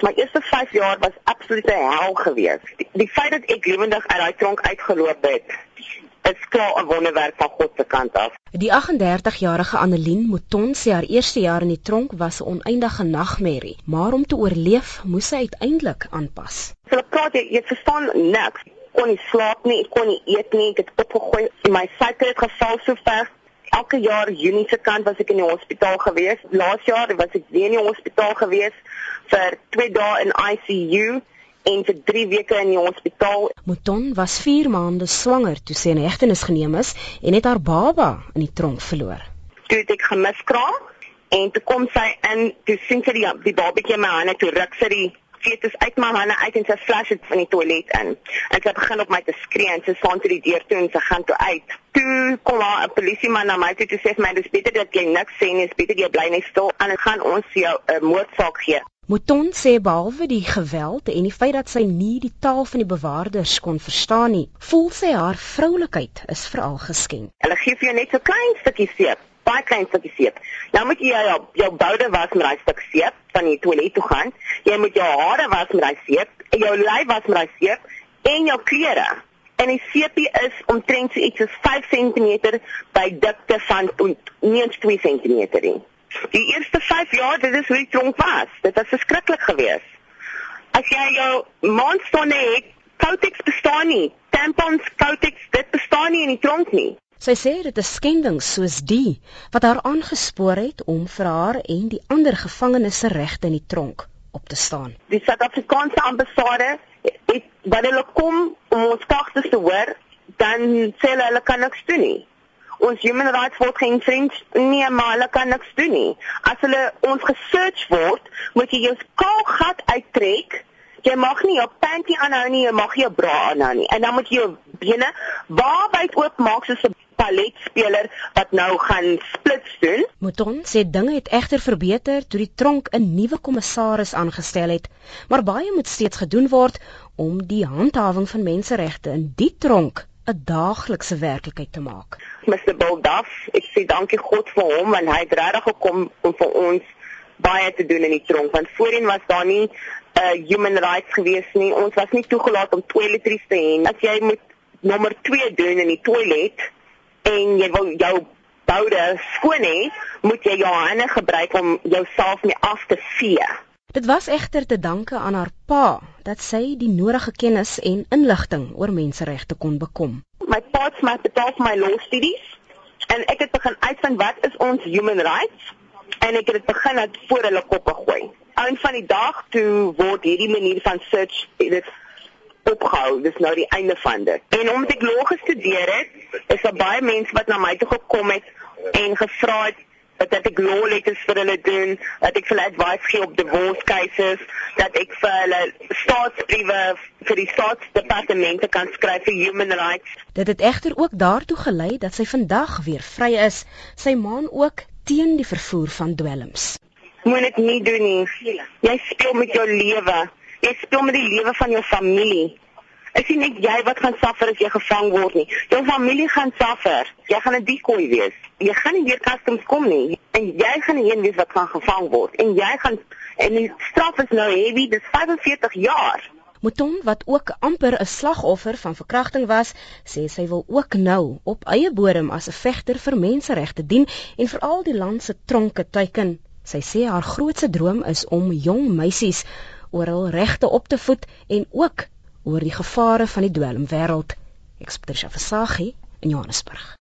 My eerste 5 jaar was absolute hel geweest. Die, die feit dat ek lewendig uit daai tronk uitgeloop het, is klaar 'n wonderwerk van God se kant af. Die 38-jarige Annelien Mouton sê haar eerste jaar in die tronk was 'n oneindige nagmerrie, maar om te oorleef, moes sy uiteindelik aanpas. Ek praat jy, jy verstaan niks. Kon nie slaap nie, ek kon nie eet nie, ek het opgegooi. My suiker het geval so ver elke jaar Junie se kant was ek in die hospitaal gewees. Laas jaar was ek weer in die hospitaal gewees vir 2 dae in ICU en vir 3 weke in die hospitaal. Mouton was 4 maande swanger toe sy in hegtenis geneem is en het haar baba in die tronk verloor. Toe het ek gemiskraam en toe kom sy in, toe sien sy die, die babatjie in my hande, toe ruk sy die fetus uit my hande uit en sy flash dit van die toilet in. En sy begin op my te skree en sy staan toe die deur toe en sy gaan toe uit. Toe kom daar 'n polisieman na my toe en sê vir my dis beter dat jy niks sê nie, dis beter jy bly net stil en dit gaan ons jou 'n uh, moordsaak gee. Mouton sê behalwe die geweld en die feit dat sy nie die taal van die bewaarders kon verstaan nie, voel sy haar vroulikheid is veral geskenk. Hulle gee vir jou net so klein stukkie seep baie klein stukkie seep. Nou moet jy jou jou boude was met daai stuk seep van die toilet toe gaan. Jy moet jou hare was met daai seep, jou lyf was met daai seep en jou klere. En die seepie is omtrent so iets soos 5 cm by dikte van nie eens 2 cm nie. Die eerste 5 jaar, dit is hoe die tronk was. Dit was verskriklik geweest. As jy jou maandstonde het, Kotex bestaan nie. Tampons, Kotex, dit bestaan nie in die tronk nie. Sy sê dit is skendings soos die wat haar aangespoor het om vir haar en die ander gevangenes se regte in die tronk op te staan. Die Suid-Afrikaanse ambassade het wanneer hulle kom om ons klagtes te hoor, dan sê hulle hulle kan niks doen nie. Ons human rights word geen vriend nie, maar hulle kan niks doen nie. As hulle ons gesearch word, moet jy jou skaalgat uittrek. Jy mag nie jou panty aanhou nie, jy mag nie jou bra aanhou nie. En dan moet jy jou bene waarwyd oop maak soos 'n balletspeler wat nou gaan splits doen. Mouton sê dinge het egter verbeter toe die tronk 'n nuwe kommissaris aangestel het, maar baie moet steeds gedoen word om die handhawing van menseregte in die tronk 'n daaglikse werklikheid te maak. Mr. Boldaf, ek sê dankie God vir hom en hy het regtig gekom om vir ons baie te doen in die tronk want voorheen was daar nie 'n uh, human rights gewees nie. Ons was nie toegelaat om toiletries te hê. As jy moet nommer 2 doen in die toilet, en jy wil jou boude skoon hê, moet jy jou hande gebruik om jouself mee af te vee. Dit was egter te danke aan haar pa dat sy die nodige kennis en inligting oor menseregte kon bekom. My pa het my betaal vir my law studies en ek het begin uitvind wat is ons human rights en ek het dit begin uit voor hulle koppe gooi. Aan van die dag toe word hierdie manier van search dit opgehou. Dis nou die einde van dit. En omdat ek law gestudeer het, is daar baie mense wat na my toe gekom het en gevra het dat ek law letters vir hulle doen, dat ek vir hulle advies gee op divorce cases, dat ek vir hulle staatsbriewe vir die staatsdepartemente kan skryf vir human rights. Dit het egter ook daartoe gelei dat sy vandag weer vry is. Sy maan ook teen die vervoer van dwelms. Moet dit nie doen nie. Jy speel met jou lewe. Jy speel met die lewe van jou familie. Ek sien net jy wat gaan suffer as jy gevang word nie. Jou familie gaan suffer. Jy gaan 'n decoy wees. Jy gaan nie weer customs kom nie en jy gaan die een wees wat gaan gevang word en jy gaan en die straf is nou heavy, dis 45 jaar. Mouton wat ook amper 'n slagoffer van verkrachting was, sê sy wil ook nou op eie bodem as 'n vegter vir menseregte dien en veral die land se tronke teiken. Sy sê haar grootste droom is om jong meisies oor hul regte op te voed en ook oor die gevare van die dwelmwêreld. Ek spreek Shafasagi in Johannesburg.